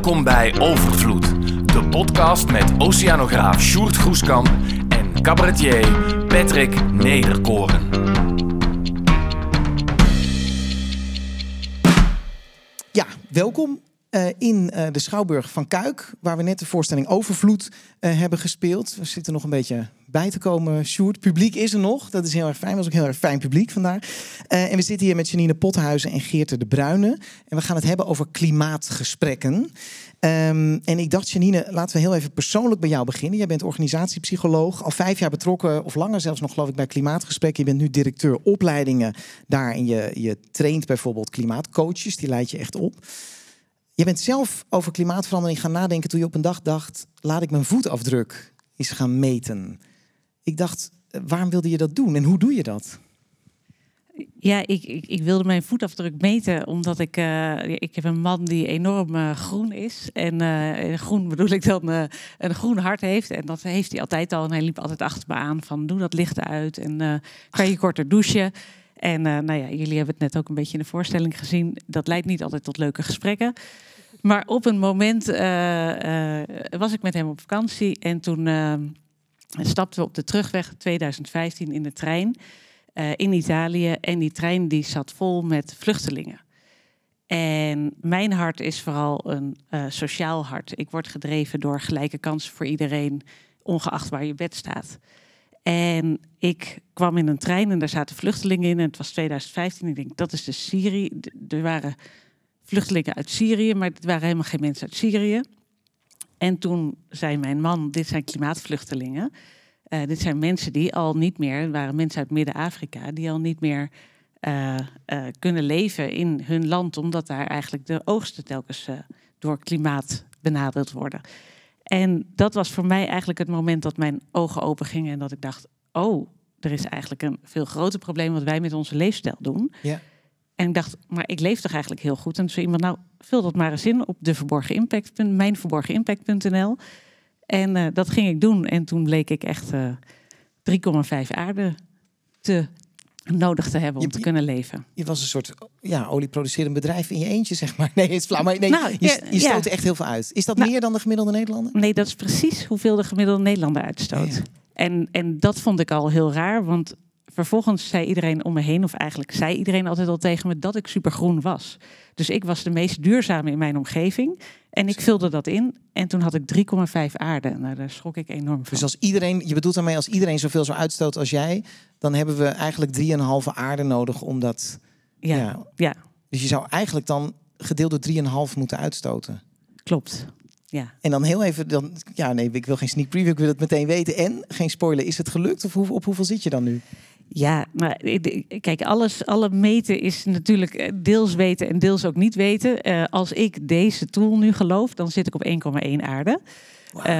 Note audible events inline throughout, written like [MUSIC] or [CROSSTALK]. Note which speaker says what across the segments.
Speaker 1: Welkom bij Overvloed, de podcast met oceanograaf Sjoerd Groeskamp en cabaretier Patrick Nederkoren.
Speaker 2: Ja, welkom uh, in uh, de Schouwburg van Kuik, waar we net de voorstelling Overvloed uh, hebben gespeeld. We zitten nog een beetje bij te komen, Sjoerd. Publiek is er nog, dat is heel erg fijn. was ook heel erg fijn publiek vandaag. en we zitten hier met Janine Pothuizen en Geerte de Bruyne. En we gaan het hebben over klimaatgesprekken. Um, en ik dacht, Janine, laten we heel even persoonlijk bij jou beginnen. Jij bent organisatiepsycholoog, al vijf jaar betrokken, of langer zelfs nog, geloof ik, bij klimaatgesprekken. Je bent nu directeur opleidingen daar en je, je traint bijvoorbeeld klimaatcoaches, die leid je echt op. Je bent zelf over klimaatverandering gaan nadenken toen je op een dag dacht: laat ik mijn voetafdruk eens gaan meten. Ik dacht, eh, waarom wilde je dat doen en hoe doe je dat?
Speaker 3: Ja, ik, ik, ik, wilde mijn voetafdruk meten omdat ik, uh, ik heb een man die enorm uh, groen is. En uh, groen bedoel ik dan een groen hart heeft. En dat heeft hij altijd al. En hij liep altijd achter me aan van doe dat licht uit en kan je korter douchen. En nou ja, jullie hebben het net ook een beetje in de voorstelling gezien. Dat leidt niet altijd tot leuke gesprekken. Maar op een moment was ik met hem op vakantie en toen stapten we op de terugweg 2015 in de trein. In Italië. En die trein die zat vol met vluchtelingen. En mijn hart is vooral een sociaal hart. Ik word gedreven door gelijke kansen voor iedereen, ongeacht waar je bed staat. En ik kwam in een trein en daar zaten vluchtelingen in. En het was 2015. Ik denk, dat is de Syrië. Er waren vluchtelingen uit Syrië, maar het waren helemaal geen mensen uit Syrië. En toen zei mijn man, dit zijn klimaatvluchtelingen. Uh, dit zijn mensen die al niet meer, waren mensen uit Midden-Afrika, die al niet meer uh, uh, kunnen leven in hun land, omdat daar eigenlijk de oogsten telkens door klimaat benaderd worden. En dat was voor mij eigenlijk het moment dat mijn ogen open gingen en dat ik dacht: oh, er is eigenlijk een veel groter probleem wat wij met onze leefstijl doen. Ja. En ik dacht, maar ik leef toch eigenlijk heel goed. En toen zei iemand, nou, vul dat maar eens in op de verborgen impact, mijnverborgenimpact.nl. En uh, dat ging ik doen. En toen bleek ik echt uh, eh, 3,5 aarde te nodig te hebben om te kunnen leven.
Speaker 2: Je was een soort ja, olieproducerend bedrijf in je eentje, zeg maar. [LAUGHS] Nee, het is flauw. Maar nee, nou, je, je stoot echt heel veel uit. Is dat nou, meer dan de gemiddelde Nederlander?
Speaker 3: Nee, dat is precies hoeveel de gemiddelde Nederlander uitstoot. Ja. En, en dat vond ik al heel raar, want vervolgens zei iedereen om me heen, of eigenlijk zei iedereen altijd al tegen me dat ik supergroen was. Dus ik was de meest duurzame in mijn omgeving. En ik vulde dat in. En toen had ik 3,5 aarde. Nou, daar schrok ik enorm van.
Speaker 2: Dus als iedereen, je bedoelt daarmee als iedereen zoveel zou uitstoten als jij, dan hebben we eigenlijk 3,5 aarde nodig om dat.
Speaker 3: Ja, ja. ja.
Speaker 2: Dus je zou eigenlijk dan gedeeld door 3,5 moeten uitstoten.
Speaker 3: Klopt. Ja.
Speaker 2: En dan heel even, dan, ja nee, ik wil geen sneak preview, ik wil het meteen weten. En geen spoiler, is het gelukt of op hoeveel zit je dan nu?
Speaker 3: Ja, maar kijk, alles, alle meten is natuurlijk eh, deels weten en deels ook niet weten. Uh, als ik deze tool nu geloof, dan zit ik op 1,1 aarde. Wow. Uh,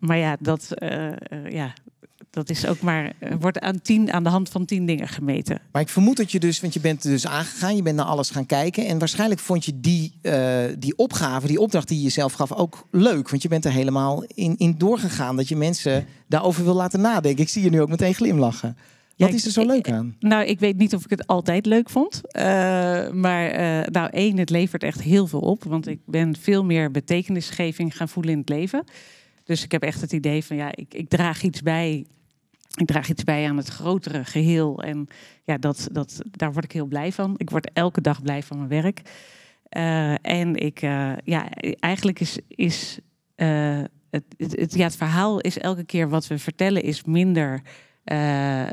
Speaker 3: maar ja, dat, uh, ja, dat is ook maar, wordt aan, tien, aan de hand van tien dingen gemeten.
Speaker 2: Maar ik vermoed dat je dus, want je bent dus aangegaan, je bent naar alles gaan kijken. En waarschijnlijk vond je die, die opgave, die opdracht die je jezelf gaf, ook leuk. Want je bent er helemaal in, in doorgegaan dat je mensen daarover wil laten nadenken. Ik zie je nu ook meteen glimlachen. Wat is er zo leuk aan?
Speaker 3: Nou, ik weet niet of ik het altijd leuk vond. Uh, maar uh, nou, één, het levert echt heel veel op. Want ik ben veel meer betekenisgeving gaan voelen in het leven. Dus ik heb echt het idee van, ja, ik, ik draag iets bij. Ik draag iets bij aan het grotere geheel. En ja, dat, dat, daar word ik heel blij van. Ik word elke dag blij van mijn werk. Uh, en ik, ja, eigenlijk is, is het, het, het, ja, het verhaal is elke keer wat we vertellen is minder uh,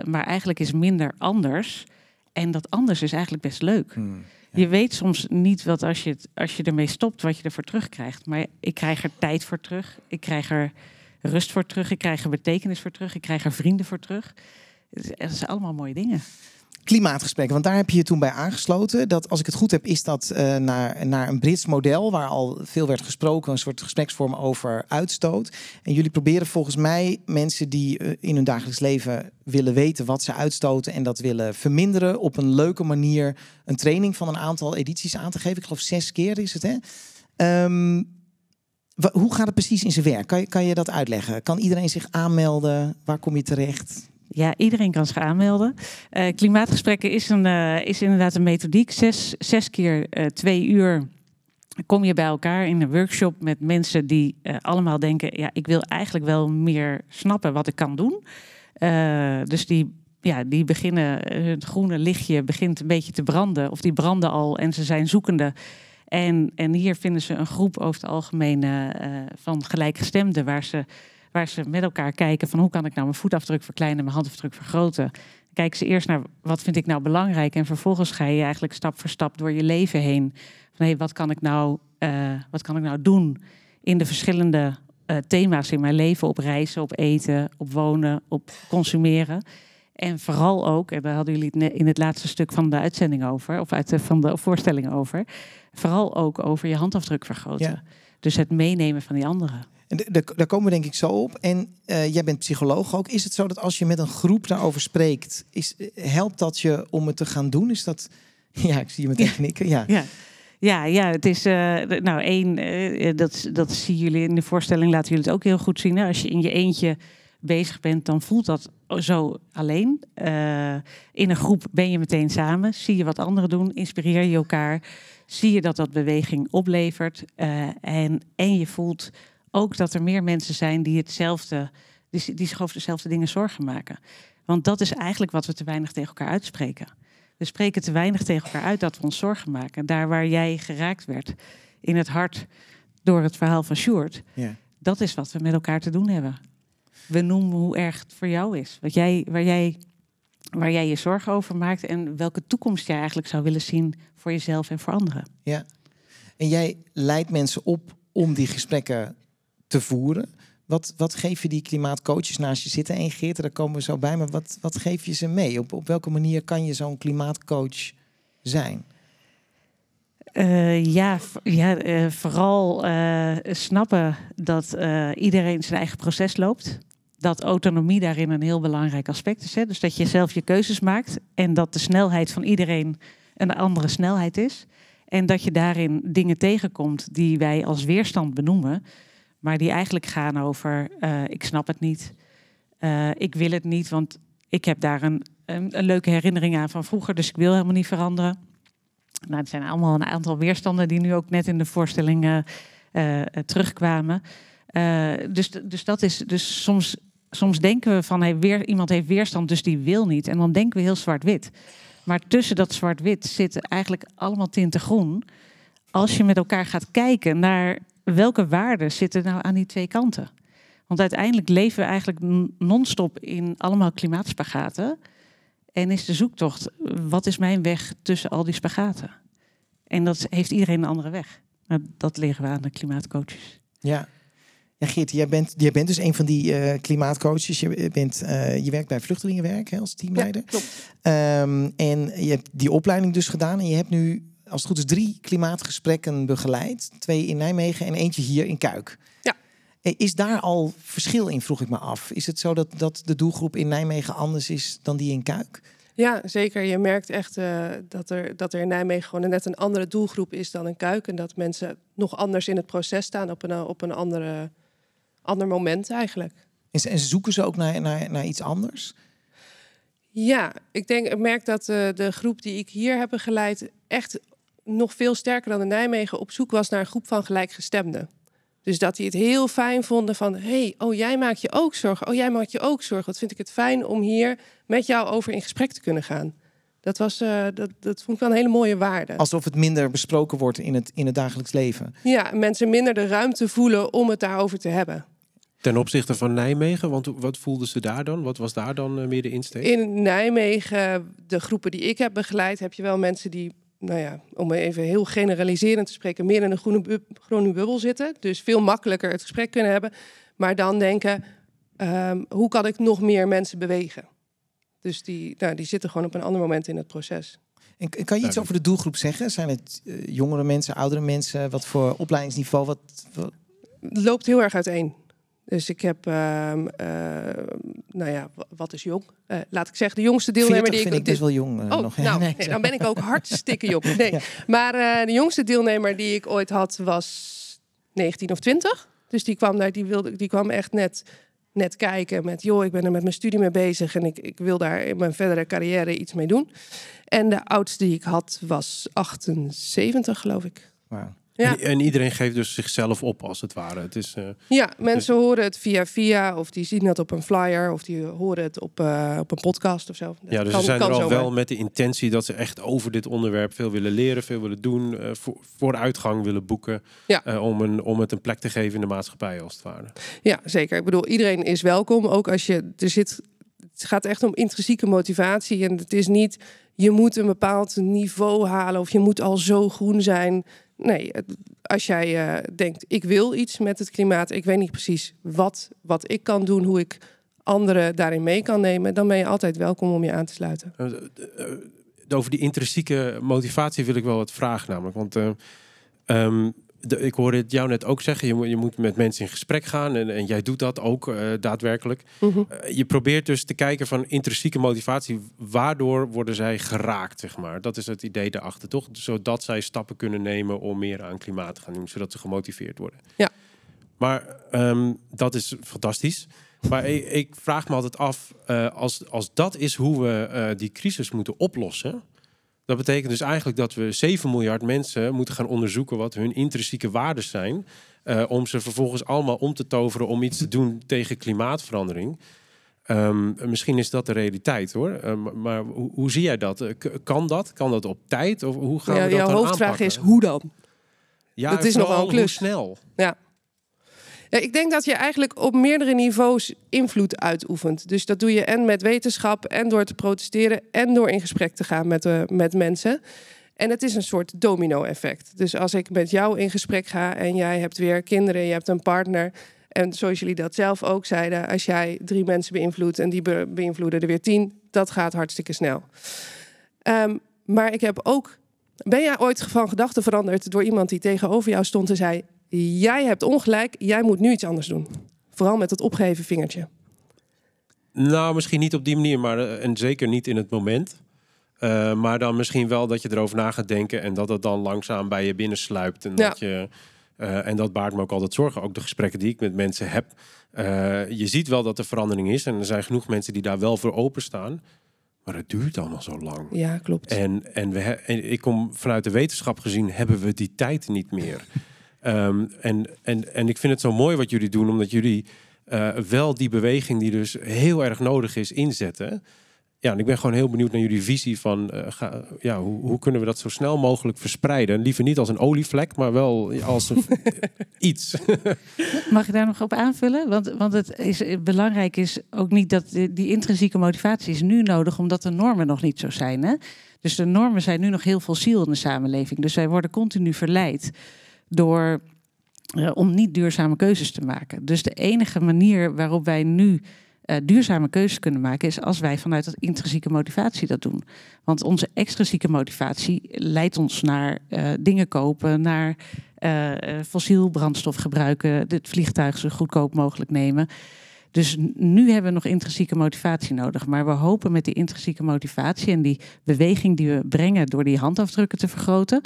Speaker 3: maar eigenlijk is minder anders. En dat anders is eigenlijk best leuk. Hmm, je weet soms niet wat als je, het, als je ermee stopt, wat je ervoor terugkrijgt. Maar ik krijg er tijd voor terug. Ik krijg er rust voor terug. Ik krijg er betekenis voor terug. Ik krijg er vrienden voor terug. Het zijn allemaal mooie dingen
Speaker 2: klimaatgesprekken. Want daar heb je je toen bij aangesloten. Dat, als ik het goed heb, is dat uh, naar, naar een Brits model... waar al veel werd gesproken, een soort gespreksvorm over uitstoot. En jullie proberen volgens mij mensen die uh, in hun dagelijks leven willen weten wat ze uitstoten... en dat willen verminderen, op een leuke manier een training van een aantal edities aan te geven. Ik geloof zes keer is het, hè? Um, hoe gaat het precies in zijn werk? Kan je, kan je dat uitleggen? Kan iedereen zich aanmelden? Waar kom je terecht?
Speaker 3: Ja, iedereen kan zich aanmelden. Uh, klimaatgesprekken is, een, uh, is inderdaad een methodiek. Zes, zes keer uh, twee uur kom je bij elkaar in een workshop met mensen die eh, allemaal denken: ja, ik wil eigenlijk wel meer snappen wat ik kan doen. Dus die, ja, die beginnen, het groene lichtje begint een beetje te branden, of die branden al en ze zijn zoekende. En, en hier vinden ze een groep over het algemeen van gelijkgestemden, waar ze, waar ze met elkaar kijken van hoe kan ik nou mijn voetafdruk verkleinen, mijn handafdruk vergroten. Kijken ze eerst naar wat vind ik nou belangrijk en vervolgens ga je eigenlijk stap voor stap door je leven heen. Van hey, wat kan ik nou, uh, wat kan ik nou doen in de verschillende uh, thema's in mijn leven, op reizen, op eten, op wonen, op consumeren. En vooral ook, en daar hadden jullie het in het laatste stuk van de uitzending over, of uit de, van de voorstelling over, vooral ook over je handafdruk vergroten. Ja. Dus het meenemen van die anderen.
Speaker 2: Daar komen we denk ik zo op. En uh, jij bent psycholoog ook. Is het zo dat als je met een groep daarover spreekt, is, helpt dat je om het te gaan doen? Is dat. [LAUGHS] Ja, ik zie je meteen knikken. Ja.
Speaker 3: ja. Ja, ja, het is uh, nou één, uh, dat, dat zien jullie in de voorstelling, laten jullie het ook heel goed zien. Hè? Als je in je eentje bezig bent, dan voelt dat zo alleen. Uh, in een groep ben je meteen samen, zie je wat anderen doen, inspireer je elkaar, zie je dat dat beweging oplevert en, en je voelt ook dat er meer mensen zijn die hetzelfde, die, die zich over dezelfde dingen zorgen maken. Want dat is eigenlijk wat we te weinig tegen elkaar uitspreken. We spreken te weinig tegen elkaar uit dat we ons zorgen maken. Daar waar jij geraakt werd in het hart door het verhaal van Sjoerd, ja. dat is wat we met elkaar te doen hebben. We noemen hoe erg het voor jou is. Wat jij, waar, jij, waar jij je zorgen over maakt en welke toekomst jij eigenlijk zou willen zien voor jezelf en voor anderen.
Speaker 2: Ja. En jij leidt mensen op om die gesprekken voeren. Wat, wat geef je die klimaatcoaches naast je zitten? En Geert, daar komen we zo bij. Maar wat, wat geef je ze mee? Op, op welke manier kan je zo'n klimaatcoach zijn?
Speaker 3: Uh, ja, ja uh, vooral uh, snappen dat iedereen zijn eigen proces loopt. Dat autonomie daarin een heel belangrijk aspect is. Hè? Dus dat je zelf je keuzes maakt en dat de snelheid van iedereen een andere snelheid is. En dat je daarin dingen tegenkomt die wij als weerstand benoemen. Maar die eigenlijk gaan over, uh, ik snap het niet, uh, ik wil het niet, want ik heb daar een, een, leuke herinnering aan van vroeger, dus ik wil helemaal niet veranderen. Nou, het zijn allemaal een aantal weerstanden die nu ook net in de voorstelling uh, terugkwamen. dus, dus dat is, dus soms, soms denken we van, hey, weer, iemand heeft weerstand, dus die wil niet. En dan denken we heel zwart-wit. Maar tussen dat zwart-wit zitten eigenlijk allemaal tinten groen. Als je met elkaar gaat kijken naar welke waarden zitten nou aan die twee kanten? Want uiteindelijk leven we eigenlijk non-stop in allemaal klimaatspagaten. En is de zoektocht, wat is mijn weg tussen al die spagaten? En dat heeft iedereen een andere weg. Nou, dat leren we aan de klimaatcoaches.
Speaker 2: Ja. Ja, Geert, jij bent, jij bent dus een van die uh, klimaatcoaches. Je, bent, uh, je werkt bij Vluchtelingenwerk hè, als teamleider.
Speaker 4: Ja, klopt.
Speaker 2: Um, en je hebt die opleiding dus gedaan. En je hebt nu als het goed is, drie klimaatgesprekken begeleid. Twee in Nijmegen en eentje hier in Kuik.
Speaker 4: Ja.
Speaker 2: Eh, is daar al verschil in, vroeg ik me af. Is het zo dat, dat de doelgroep in Nijmegen anders is dan die in Kuik?
Speaker 4: Ja, zeker. Je merkt echt uh, dat, er, dat er in Nijmegen gewoon net een andere doelgroep is dan in Kuik. En dat mensen nog anders in het proces staan op een, op een andere, ander moment eigenlijk.
Speaker 2: En, en zoeken ze ook naar, naar, naar iets anders?
Speaker 4: Ja, ik denk, ik merk dat uh, de groep die ik hier heb begeleid echt nog veel sterker dan in Nijmegen op zoek was naar een groep van gelijkgestemden. Dus dat die het heel fijn vonden van, hey, oh jij maakt je ook zorgen, oh jij maakt je ook zorgen. Wat vind ik het fijn om hier met jou over in gesprek te kunnen gaan. Dat, was, uh, dat, dat vond ik wel een hele mooie waarde.
Speaker 2: Alsof het minder besproken wordt in het, in het dagelijks leven.
Speaker 4: Ja, mensen minder de ruimte voelen om het daarover te hebben.
Speaker 5: Ten opzichte van Nijmegen, want wat voelden ze daar dan? Wat was daar dan uh, meer de insteek?
Speaker 4: In Nijmegen, de groepen die ik heb begeleid, heb je wel mensen die nou ja, om even heel generaliserend te spreken, meer in een groene, groene bubbel zitten. Dus veel makkelijker het gesprek kunnen hebben. Maar dan denken, um, hoe kan ik nog meer mensen bewegen? Dus die, nou, die zitten gewoon op een ander moment in het proces.
Speaker 2: En kan je iets over de doelgroep zeggen? Zijn het uh, jongere mensen, oudere mensen? Wat voor opleidingsniveau? Wat, wat...
Speaker 4: Het loopt heel erg uiteen. Dus ik heb, uh, nou ja, wat is jong? Uh, laat ik zeggen, de jongste deelnemer die
Speaker 2: ik... vind ik dus wel jong uh,
Speaker 4: oh,
Speaker 2: nog.
Speaker 4: Nou, [LAUGHS] nee, dan ben ik ook hartstikke jong. [LAUGHS] Nee. Ja. Maar de jongste deelnemer die ik ooit had was 19 of 20. Dus die kwam daar, die, wilde, die kwam echt net, net kijken met... joh, ik ben er met mijn studie mee bezig... en ik, ik wil daar in mijn verdere carrière iets mee doen. En de oudste die ik had was 78, geloof ik.
Speaker 2: Wow.
Speaker 4: Ja.
Speaker 5: En, en iedereen geeft dus zichzelf op, als het ware. Het is, eh,
Speaker 4: Ja, mensen horen het via via, of die zien het op een flyer, of die horen het op, eh, op een podcast of zo.
Speaker 5: Ja, dus
Speaker 4: kan-
Speaker 5: ze zijn er al
Speaker 4: zomaar.
Speaker 5: wel met de intentie dat ze echt over dit onderwerp veel willen leren, veel willen doen, eh, voor, vooruitgang willen boeken.
Speaker 4: Ja.
Speaker 5: om, een, om het een plek te geven in de maatschappij, als het ware.
Speaker 4: Ja, zeker. Ik bedoel, iedereen is welkom. Ook als je er zit. Het gaat echt om intrinsieke motivatie. En het is niet je moet een bepaald niveau halen of je moet al zo groen zijn. Nee, als jij eh, denkt, ik wil iets met het klimaat, ik weet niet precies wat, wat ik kan doen, hoe ik anderen daarin mee kan nemen, dan ben je altijd welkom om je aan te sluiten.
Speaker 5: Eh, eh, over die intrinsieke motivatie wil ik wel wat vragen, namelijk. Want eh, ehm, de, ik hoorde het jou net ook zeggen, je moet, je moet met mensen in gesprek gaan en, en jij doet dat ook eh, daadwerkelijk.
Speaker 4: Mhm.
Speaker 5: Eh, je probeert dus te kijken van intrinsieke motivatie, waardoor worden zij geraakt, zeg maar. Dat is het idee daarachter, toch? Zodat zij stappen kunnen nemen om meer aan klimaat te gaan doen, zodat ze gemotiveerd worden.
Speaker 4: Ja.
Speaker 5: Maar ehm, dat is fantastisch. Maar ik, ik vraag me altijd af, eh, als, als dat is hoe we die crisis moeten oplossen. Dat betekent dus eigenlijk dat we 7 miljard mensen moeten gaan onderzoeken wat hun intrinsieke waarden zijn. eh, om ze vervolgens allemaal om te toveren om iets te doen tegen klimaatverandering. Ehm, misschien is dat de realiteit hoor. Ehm, maar hoe, hoe zie jij dat? Eh, k- kan dat? Kan dat op tijd? Of hoe gaan
Speaker 4: Ja,
Speaker 5: we dat
Speaker 4: jouw hoofdvraag
Speaker 5: aanpakken?
Speaker 4: is hoe dan?
Speaker 5: Ja,
Speaker 4: dat is nogal een klus.
Speaker 5: Hoe snel?
Speaker 4: Ja, ik denk dat je eigenlijk op meerdere niveaus invloed uitoefent. Dus dat doe je en met wetenschap, en door te protesteren, en door in gesprek te gaan met, eh, met mensen. En het is een soort domino-effect. Dus als ik met jou in gesprek ga en jij hebt weer kinderen, je hebt een partner. En zoals jullie dat zelf ook zeiden, als jij drie mensen beïnvloedt en die be- beïnvloeden er weer tien, dat gaat hartstikke snel. Ehm, maar ik heb ook. Ben jij ooit van gedachten veranderd door iemand die tegenover jou stond en zei: Jij hebt ongelijk, jij moet nu iets anders doen? Vooral met het opgeheven vingertje.
Speaker 5: Nou, misschien niet op die manier, maar eh, en zeker niet in het moment. Eh, maar dan misschien wel dat je erover na gaat denken en dat het dan langzaam bij je binnensluipt. En,
Speaker 4: Ja.
Speaker 5: dat, je, eh, en dat baart me ook altijd zorgen. Ook de gesprekken die ik met mensen heb. Je ziet wel dat er verandering is en er zijn genoeg mensen die daar wel voor openstaan. Maar het duurt allemaal zo lang.
Speaker 4: Ja, klopt.
Speaker 5: En, en, we en ik kom vanuit de wetenschap gezien, hebben we die tijd niet meer. Ehm, en, en, en ik vind het zo mooi wat jullie doen, omdat jullie eh, wel die beweging die dus heel erg nodig is inzetten. Ja, en ik ben gewoon heel benieuwd naar jullie visie van eh, ja, hoe, hoe kunnen we dat zo snel mogelijk verspreiden? Liever niet als een olievlek, maar wel als [LAUGHS] iets. [LAUGHS]
Speaker 3: Mag ik daar nog op aanvullen? Want, want het is eh, belangrijk is ook niet dat die, die intrinsieke motivatie is nu nodig, omdat de normen nog niet zo zijn. Hè? Dus de normen zijn nu nog heel fossiel in de samenleving. Dus wij worden continu verleid door eh, om niet duurzame keuzes te maken. Dus de enige manier waarop wij nu eh, duurzame keuzes kunnen maken, is als wij vanuit dat intrinsieke motivatie dat doen. Want onze extrinsieke motivatie leidt ons naar eh, dingen kopen, naar fossiel brandstof gebruiken, het vliegtuig zo goedkoop mogelijk nemen. Dus nu hebben we nog intrinsieke motivatie nodig. Maar we hopen met die intrinsieke motivatie en die beweging die we brengen door die handafdrukken te vergroten,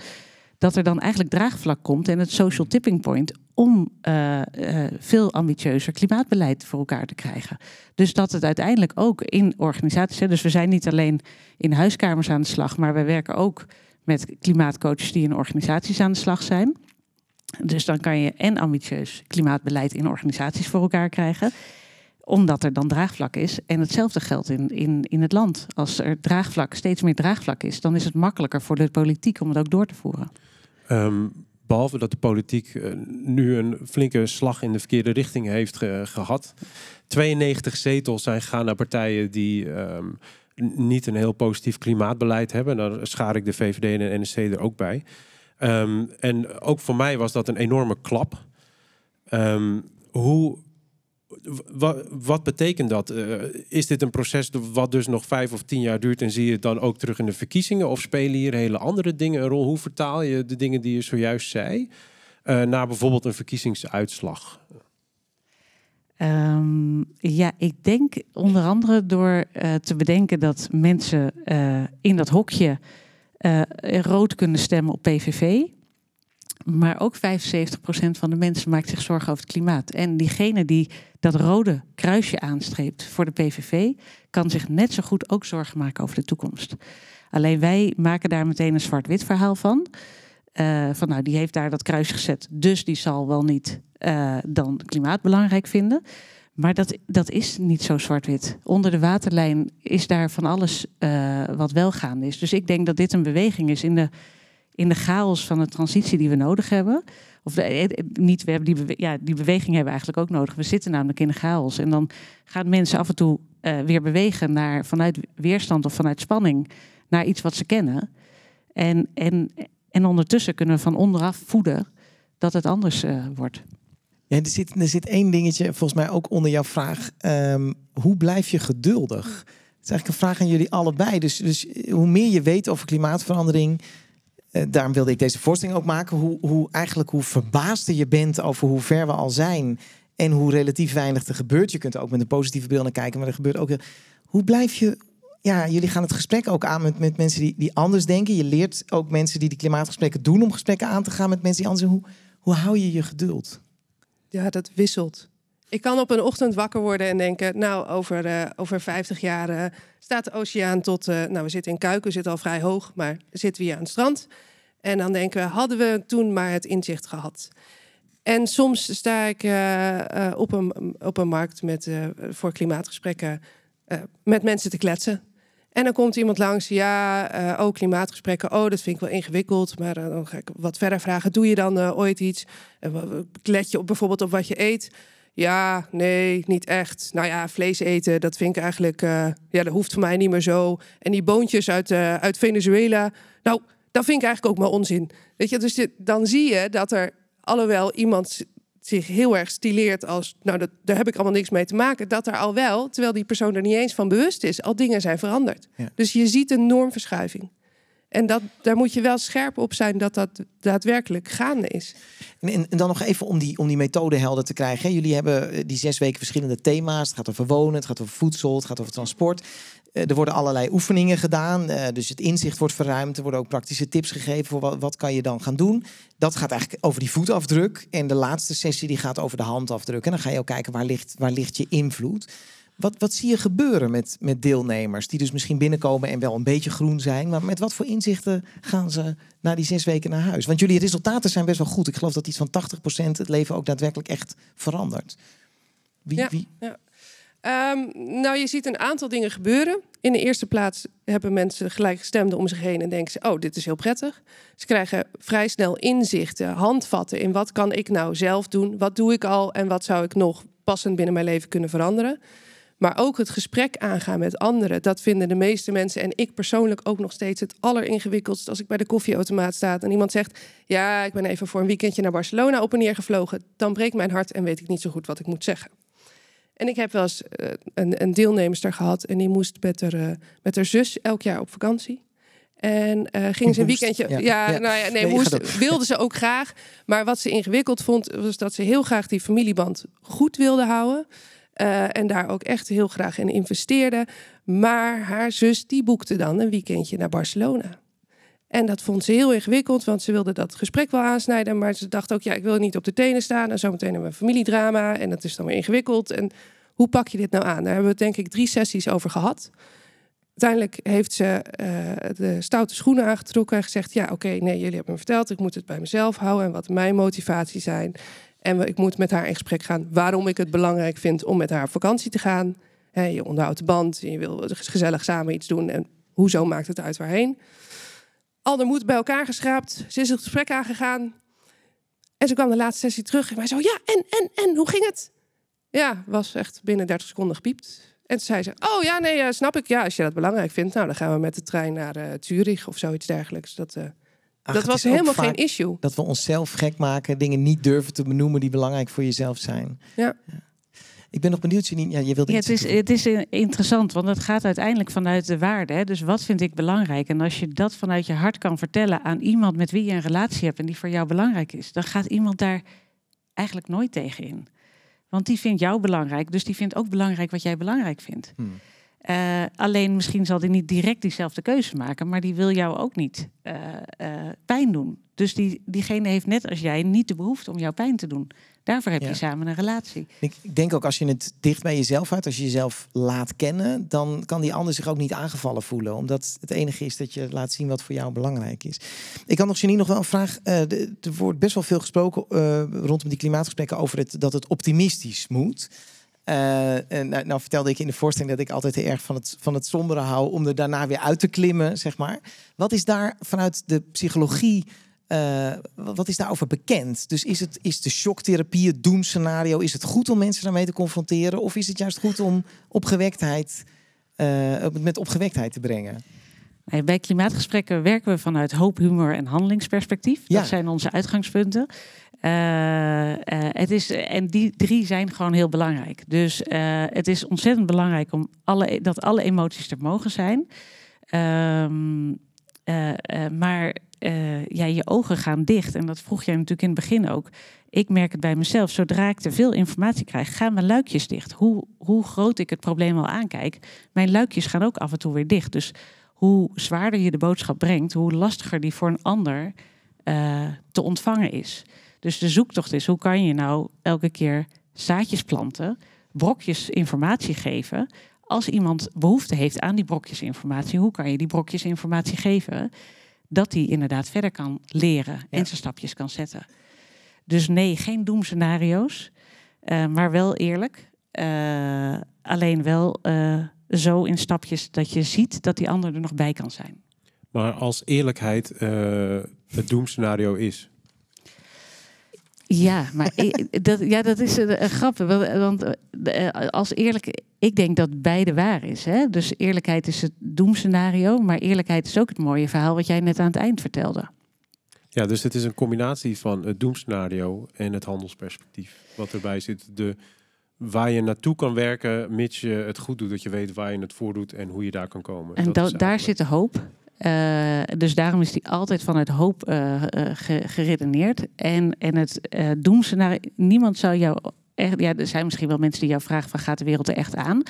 Speaker 3: dat er dan eigenlijk draagvlak komt en het social tipping point om eh, eh, veel ambitieuzer klimaatbeleid voor elkaar te krijgen. Dus dat het uiteindelijk ook in organisaties, dus we zijn niet alleen in huiskamers aan de slag, maar we werken ook met klimaatcoaches die in organisaties aan de slag zijn. Dus dan kan je en ambitieus klimaatbeleid in organisaties voor elkaar krijgen omdat er dan draagvlak is. En hetzelfde geldt in, in, in het land. Als er draagvlak, steeds meer draagvlak is, dan is het makkelijker voor de politiek om het ook door te voeren.
Speaker 5: Ehm, behalve dat de politiek eh, nu een flinke slag in de verkeerde richting heeft ge- gehad. 92 zetels zijn gegaan naar partijen die ehm, niet een heel positief klimaatbeleid hebben. Daar schaar ik de VVD en de NSC er ook bij. Ehm, en ook voor mij was dat een enorme klap. Hoe, wat betekent dat? Eh, is dit een proces wat dus nog vijf of tien jaar duurt en zie je het dan ook terug in de verkiezingen? Of spelen hier hele andere dingen een rol? Hoe vertaal je de dingen die je zojuist zei eh, naar bijvoorbeeld een verkiezingsuitslag?
Speaker 3: Ehm, ja, ik denk onder andere door eh, te bedenken dat mensen in dat hokje rood kunnen stemmen op PVV. Maar ook 75% van de mensen maakt zich zorgen over het klimaat. En diegene die dat rode kruisje aanstreept voor de PVV, kan zich net zo goed ook zorgen maken over de toekomst. Alleen wij maken daar meteen een zwart-wit verhaal van. eh, van nou, die heeft daar dat kruis gezet, dus die zal wel niet uh, dan klimaat belangrijk vinden. Maar dat, dat is niet zo zwart-wit. Onder de waterlijn is daar van alles uh, wat wel gaande is. Dus ik denk dat dit een beweging is in de, in de chaos van de transitie die we nodig hebben. Of de, niet, we hebben die, ja, die beweging hebben eigenlijk ook nodig. We zitten namelijk in de chaos. En dan gaan mensen af en toe uh, weer bewegen naar, vanuit weerstand of vanuit spanning naar iets wat ze kennen. En, en, en ondertussen kunnen we van onderaf voeden dat het anders wordt.
Speaker 2: Ja, er, zit, er zit één dingetje volgens mij ook onder jouw vraag. Um, hoe blijf je geduldig? Dat is eigenlijk een vraag aan jullie allebei. Dus, dus hoe meer je weet over klimaatverandering, uh, daarom wilde ik deze voorstelling ook maken. Hoe, hoe eigenlijk hoe verbaasder je bent over hoe ver we al zijn en hoe relatief weinig er gebeurt. Je kunt ook met een positieve beeld naar kijken, maar er gebeurt ook. Hoe blijf je ja, jullie gaan het gesprek ook aan met, met mensen die, die anders denken. Je leert ook mensen die die klimaatgesprekken doen om gesprekken aan te gaan met mensen die anders Hoe, hoe hou je je geduld?
Speaker 4: Ja, dat wisselt. Ik kan op een ochtend wakker worden en denken, nou, over, uh, over 50 jaar uh, staat de oceaan tot, uh, nou, we zitten in Kuik, we zitten al vrij hoog, maar zitten we hier aan het strand. En dan denken we, hadden we toen maar het inzicht gehad. En soms sta ik op, een, op een markt met, voor klimaatgesprekken met mensen te kletsen. En dan komt iemand langs, ja, oh, klimaatgesprekken, oh, dat vind ik wel ingewikkeld. Maar dan ga ik wat verder vragen, doe je dan ooit iets? let je op, bijvoorbeeld op wat je eet? Ja, nee, niet echt. Nou ja, vlees eten, dat vind ik eigenlijk, ja, dat hoeft voor mij niet meer zo. En die boontjes uit, uit Venezuela, nou, dat vind ik eigenlijk ook maar onzin. Weet je, dus dit, dan zie je dat er, alhoewel iemand zich heel erg stileert als, nou, dat, daar heb ik allemaal niks mee te maken, dat er al wel, terwijl die persoon er niet eens van bewust is, al dingen zijn veranderd. Ja. Dus je ziet een normverschuiving. En dat, daar moet je wel scherp op zijn dat dat daadwerkelijk gaande is.
Speaker 2: En, dan nog even om die, om die methode helder te krijgen. Jullie hebben eh, die zes weken verschillende thema's. Het gaat over wonen, het gaat over voedsel, het gaat over transport. Eh, er worden allerlei oefeningen gedaan, uh, dus het inzicht wordt verruimd. Er worden ook praktische tips gegeven voor wat, wat kan je dan gaan doen. Dat gaat eigenlijk over die voetafdruk. En de laatste sessie die gaat over de handafdruk. En dan ga je ook kijken waar ligt, waar ligt je invloed. Wat, wat zie je gebeuren met, met deelnemers die dus misschien binnenkomen en wel een beetje groen zijn, maar met wat voor inzichten gaan ze na die zes weken naar huis? Want jullie resultaten zijn best wel goed. Ik geloof dat iets van 80% het leven ook daadwerkelijk echt verandert.
Speaker 4: Wie, ja, wie? Ja. Um, nou, je ziet een aantal dingen gebeuren. In de eerste plaats hebben mensen gelijkgestemden om zich heen en denken ze: oh, dit is heel prettig. Ze krijgen vrij snel inzichten, handvatten in wat kan ik nou zelf doen, wat doe ik al en wat zou ik nog passend binnen mijn leven kunnen veranderen. Maar ook het gesprek aangaan met anderen, dat vinden de meeste mensen en ik persoonlijk ook nog steeds het alleringewikkeldst als ik bij de koffieautomaat sta en iemand zegt: Ja, ik ben even voor een weekendje naar Barcelona op en neer gevlogen. Dan breekt mijn hart en weet ik niet zo goed wat ik moet zeggen. En ik heb wel eens uh, een, een deelnemster gehad en die moest met haar, uh, met haar zus elk jaar op vakantie. En uh, ging ze een weekendje. Ja, ja, ja, nou ja, nee, nee moest, wilde ze ook graag. Maar wat ze ingewikkeld vond, was dat ze heel graag die familieband goed wilde houden. Uh, en daar ook echt heel graag in investeerde. Maar haar zus die boekte dan een weekendje naar Barcelona. En dat vond ze heel ingewikkeld, want ze wilde dat gesprek wel aansnijden. Maar ze dacht ook, ja, ik wil niet op de tenen staan. En zometeen hebben we een familiedrama. En dat is dan weer ingewikkeld. En hoe pak je dit nou aan? Daar hebben we denk ik drie sessies over gehad. Uiteindelijk heeft ze uh, de stoute schoenen aangetrokken en gezegd: Ja, oké, nee, jullie hebben me verteld, ik moet het bij mezelf houden en wat mijn motivatie zijn. En ik moet met haar in gesprek gaan waarom ik het belangrijk vind om met haar op vakantie te gaan. Je onderhoudt de band, je wil gezellig samen iets doen en hoezo maakt het uit waarheen. Al moed bij elkaar geschraapt, ze is het gesprek aangegaan. En ze kwam de laatste sessie terug en mij zo, ja, en, en, en, hoe ging het? Ja, was echt binnen 30 seconden gepiept. En toen zei ze, oh ja, nee, snap ik. Ja, als je dat belangrijk vindt, nou, dan gaan we met de trein naar uh, Zurich of zoiets dergelijks. Dat, uh, Ach, dat was helemaal geen issue.
Speaker 2: Dat we onszelf gek maken, dingen niet durven te benoemen die belangrijk voor jezelf zijn.
Speaker 4: Ja. ja.
Speaker 2: Ik ben nog benieuwd, Janine. Ja, je wilde
Speaker 3: ja, het, is, het is interessant, want het gaat uiteindelijk vanuit de waarde. Hè? Dus wat vind ik belangrijk? En als je dat vanuit je hart kan vertellen aan iemand met wie je een relatie hebt en die voor jou belangrijk is, dan gaat iemand daar eigenlijk nooit tegen in. Want die vindt jou belangrijk, dus die vindt ook belangrijk wat jij belangrijk vindt. Hmm. Uh, alleen misschien zal die niet direct diezelfde keuze maken, maar die wil jou ook niet uh, uh, pijn doen. Dus die, diegene heeft net als jij niet de behoefte om jouw pijn te doen. Daarvoor heb je samen een relatie.
Speaker 2: Ik, ik denk ook als je het dicht bij jezelf houdt, als je jezelf laat kennen, dan kan die ander zich ook niet aangevallen voelen. Omdat het enige is dat je laat zien wat voor jou belangrijk is. Ik had nog Janine nog wel een vraag. Er wordt best wel veel gesproken rondom die klimaatgesprekken over het, dat het optimistisch moet. Uh, en nou, nou, vertelde ik in de voorstelling dat ik altijd heel erg van het, van het sombere hou om er daarna weer uit te klimmen, zeg maar. Wat is daar vanuit de psychologie uh, wat is daarover bekend? Dus is, het, is de shocktherapie, het doemscenario, is het goed om mensen daarmee te confronteren? Of is het juist goed om opgewektheid, uh, met opgewektheid te brengen?
Speaker 3: Bij klimaatgesprekken werken we vanuit hoop, humor en handelingsperspectief. Ja. Dat zijn onze uitgangspunten. Uh, het is, en die drie zijn gewoon heel belangrijk. Dus het is ontzettend belangrijk om alle, dat alle emoties er mogen zijn. Ehm, maar ja, je ogen gaan dicht. En dat vroeg jij natuurlijk in het begin ook. Ik merk het bij mezelf. Zodra ik te veel informatie krijg, gaan mijn luikjes dicht. Hoe, hoe groot ik het probleem al aankijk, mijn luikjes gaan ook af en toe weer dicht. Dus hoe zwaarder je de boodschap brengt, hoe lastiger die voor een ander te ontvangen is. Dus de zoektocht is, hoe kan je nou elke keer zaadjes planten, brokjes informatie geven. Als iemand behoefte heeft aan die brokjes informatie, hoe kan je die brokjes informatie geven? dat hij inderdaad verder kan leren en zijn stapjes kan zetten. Dus nee, geen doemscenario's, uh, maar wel eerlijk. Uh, alleen wel uh, zo in stapjes dat je ziet dat die ander er nog bij kan zijn.
Speaker 5: Maar als eerlijkheid het doemscenario is.
Speaker 3: Ja, maar dat, ja, dat is een, een grap. Want als eerlijk, ik denk dat beide waar is. Hè? Dus eerlijkheid is het doemscenario, maar eerlijkheid is ook het mooie verhaal wat jij net aan het eind vertelde.
Speaker 5: Ja, dus het is een combinatie van het doemscenario en het handelsperspectief. Wat erbij zit. De, waar je naartoe kan werken, mits je het goed doet, dat je weet waar je het voor doet en hoe je daar kan komen.
Speaker 3: En dat daar zit de hoop. Uh, dus daarom is die altijd vanuit hoop uh, uh, geredeneerd. En, en het doemscenario, niemand zou jou echt, ja, er zijn misschien wel mensen die jou vragen van gaat de wereld er echt aan?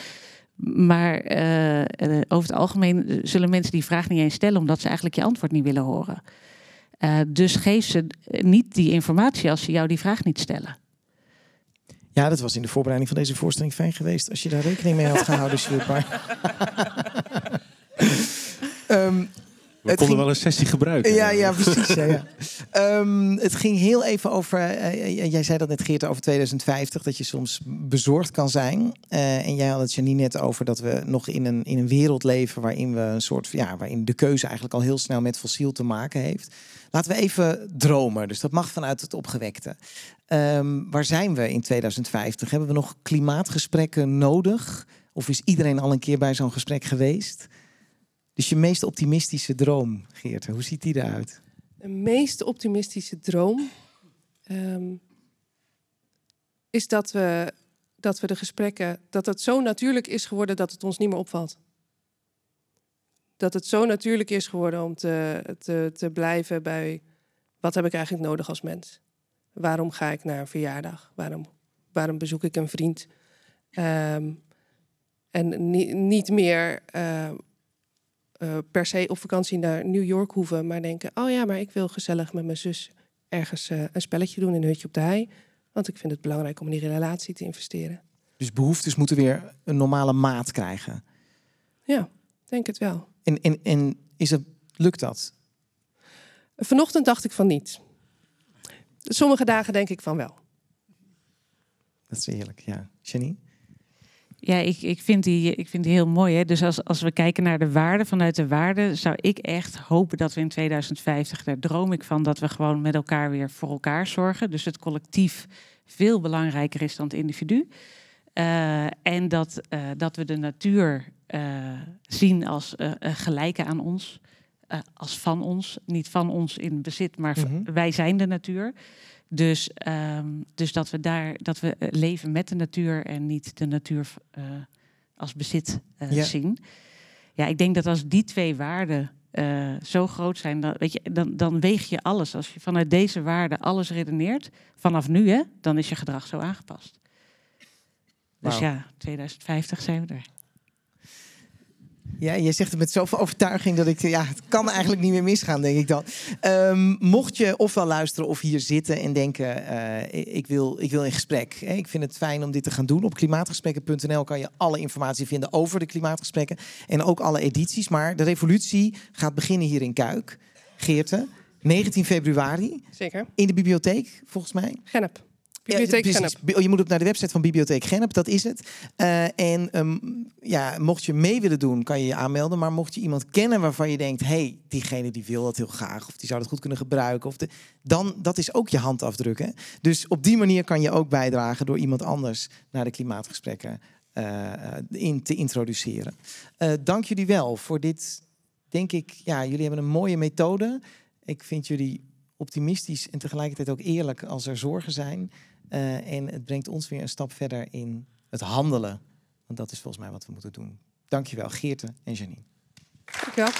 Speaker 3: Maar uh, over het algemeen zullen mensen die vraag niet eens stellen omdat ze eigenlijk je antwoord niet willen horen. Uh, dus geef ze niet die informatie als ze jou die vraag niet stellen.
Speaker 2: Ja, dat was in de voorbereiding van deze voorstelling fijn geweest als je daar rekening mee had gehouden, Sjoerd. [LAUGHS]
Speaker 5: um, we konden wel een sessie gebruiken.
Speaker 2: Ja, ja precies. ja, ja. Um, [LAUGHS] het ging heel even over. Uh, jij zei dat net, Geert, over 2050, dat je soms bezorgd kan zijn. Uh, en jij had het Janine net over dat we nog in een, in een wereld leven waarin we een soort. Ja, waarin de keuze eigenlijk al heel snel met fossiel te maken heeft. Laten we even dromen. Dus dat mag vanuit het opgewekte. Um, waar zijn we in 2050? Hebben we nog klimaatgesprekken nodig? Of is iedereen al een keer bij zo'n gesprek geweest? Dus je meest optimistische droom, Geert, hoe ziet die eruit?
Speaker 4: De meest optimistische droom um, is dat we, dat we de gesprekken, dat het zo natuurlijk is geworden dat het ons niet meer opvalt. Dat het zo natuurlijk is geworden om te, te, te blijven bij wat heb ik eigenlijk nodig als mens? Waarom ga ik naar een verjaardag? Waarom, waarom bezoek ik een vriend? Um, en ni, niet meer uh, uh, per se op vakantie naar New York hoeven, maar denken: oh ja, maar ik wil gezellig met mijn zus ergens uh, een spelletje doen in een hutje op de hei. Want ik vind het belangrijk om in die relatie te investeren.
Speaker 2: Dus behoeftes moeten weer een normale maat krijgen.
Speaker 4: Ja, denk het wel.
Speaker 2: En, en, en is het, lukt dat?
Speaker 4: Vanochtend dacht ik van niet. Sommige dagen denk ik van wel.
Speaker 2: Dat is eerlijk, ja. Janine?
Speaker 3: Ja, ik, ik, vind die, ik vind die heel mooi. Hè? Dus als, als we kijken naar de waarde, vanuit de waarde zou ik echt hopen dat we in 2050, daar droom ik van, dat we gewoon met elkaar weer voor elkaar zorgen. Dus het collectief veel belangrijker is dan het individu. Uh, en dat, uh, dat we de natuur uh, zien als gelijke aan ons, als van ons. Niet van ons in bezit, maar mm -hmm. wij zijn de natuur. Dus, um, dus dat we daar dat we eh, leven met de natuur en niet de natuur uh, als bezit uh, ja. zien. Ja, ik denk dat als die twee waarden uh, zo groot zijn, dan, weet je, dan, dan weeg je alles. Als je vanuit deze waarden alles redeneert, vanaf nu, hè, dan is je gedrag zo aangepast. Dus wow. ja, 2050 zijn we er.
Speaker 2: Ja, je zegt het met zoveel overtuiging dat ik... Ja, het kan eigenlijk niet meer misgaan, denk ik dan. Ehm, mocht je ofwel luisteren of hier zitten en denken... Uh, ik, wil, ik wil in gesprek. Hè? Ik vind het fijn om dit te gaan doen. Op klimaatgesprekken.nl kan je alle informatie vinden over de klimaatgesprekken. En ook alle edities. Maar de revolutie gaat beginnen hier in Kuik. Geerte, 19 februari.
Speaker 4: Zeker.
Speaker 2: In de bibliotheek, volgens mij.
Speaker 4: Genep. Bibliotheek ja, Genep.
Speaker 2: Je moet op naar de website van Bibliotheek Genep, dat is het. Uh, en um, ja, mocht je mee willen doen, kan je je aanmelden. Maar mocht je iemand kennen waarvan je denkt... hey, diegene die wil dat heel graag... of die zou dat goed kunnen gebruiken... Of de, dan dat is ook je handafdruk. Hè? Dus op die manier kan je ook bijdragen... door iemand anders naar de klimaatgesprekken uh, in te introduceren. Uh, dank jullie wel voor dit... Denk ik, ja, jullie hebben een mooie methode. Ik vind jullie optimistisch en tegelijkertijd ook eerlijk als er zorgen zijn. Uh, en het brengt ons weer een stap verder in het handelen. Want dat is volgens mij wat we moeten doen. Dankjewel, Geerte en Janine.
Speaker 4: Dankjewel.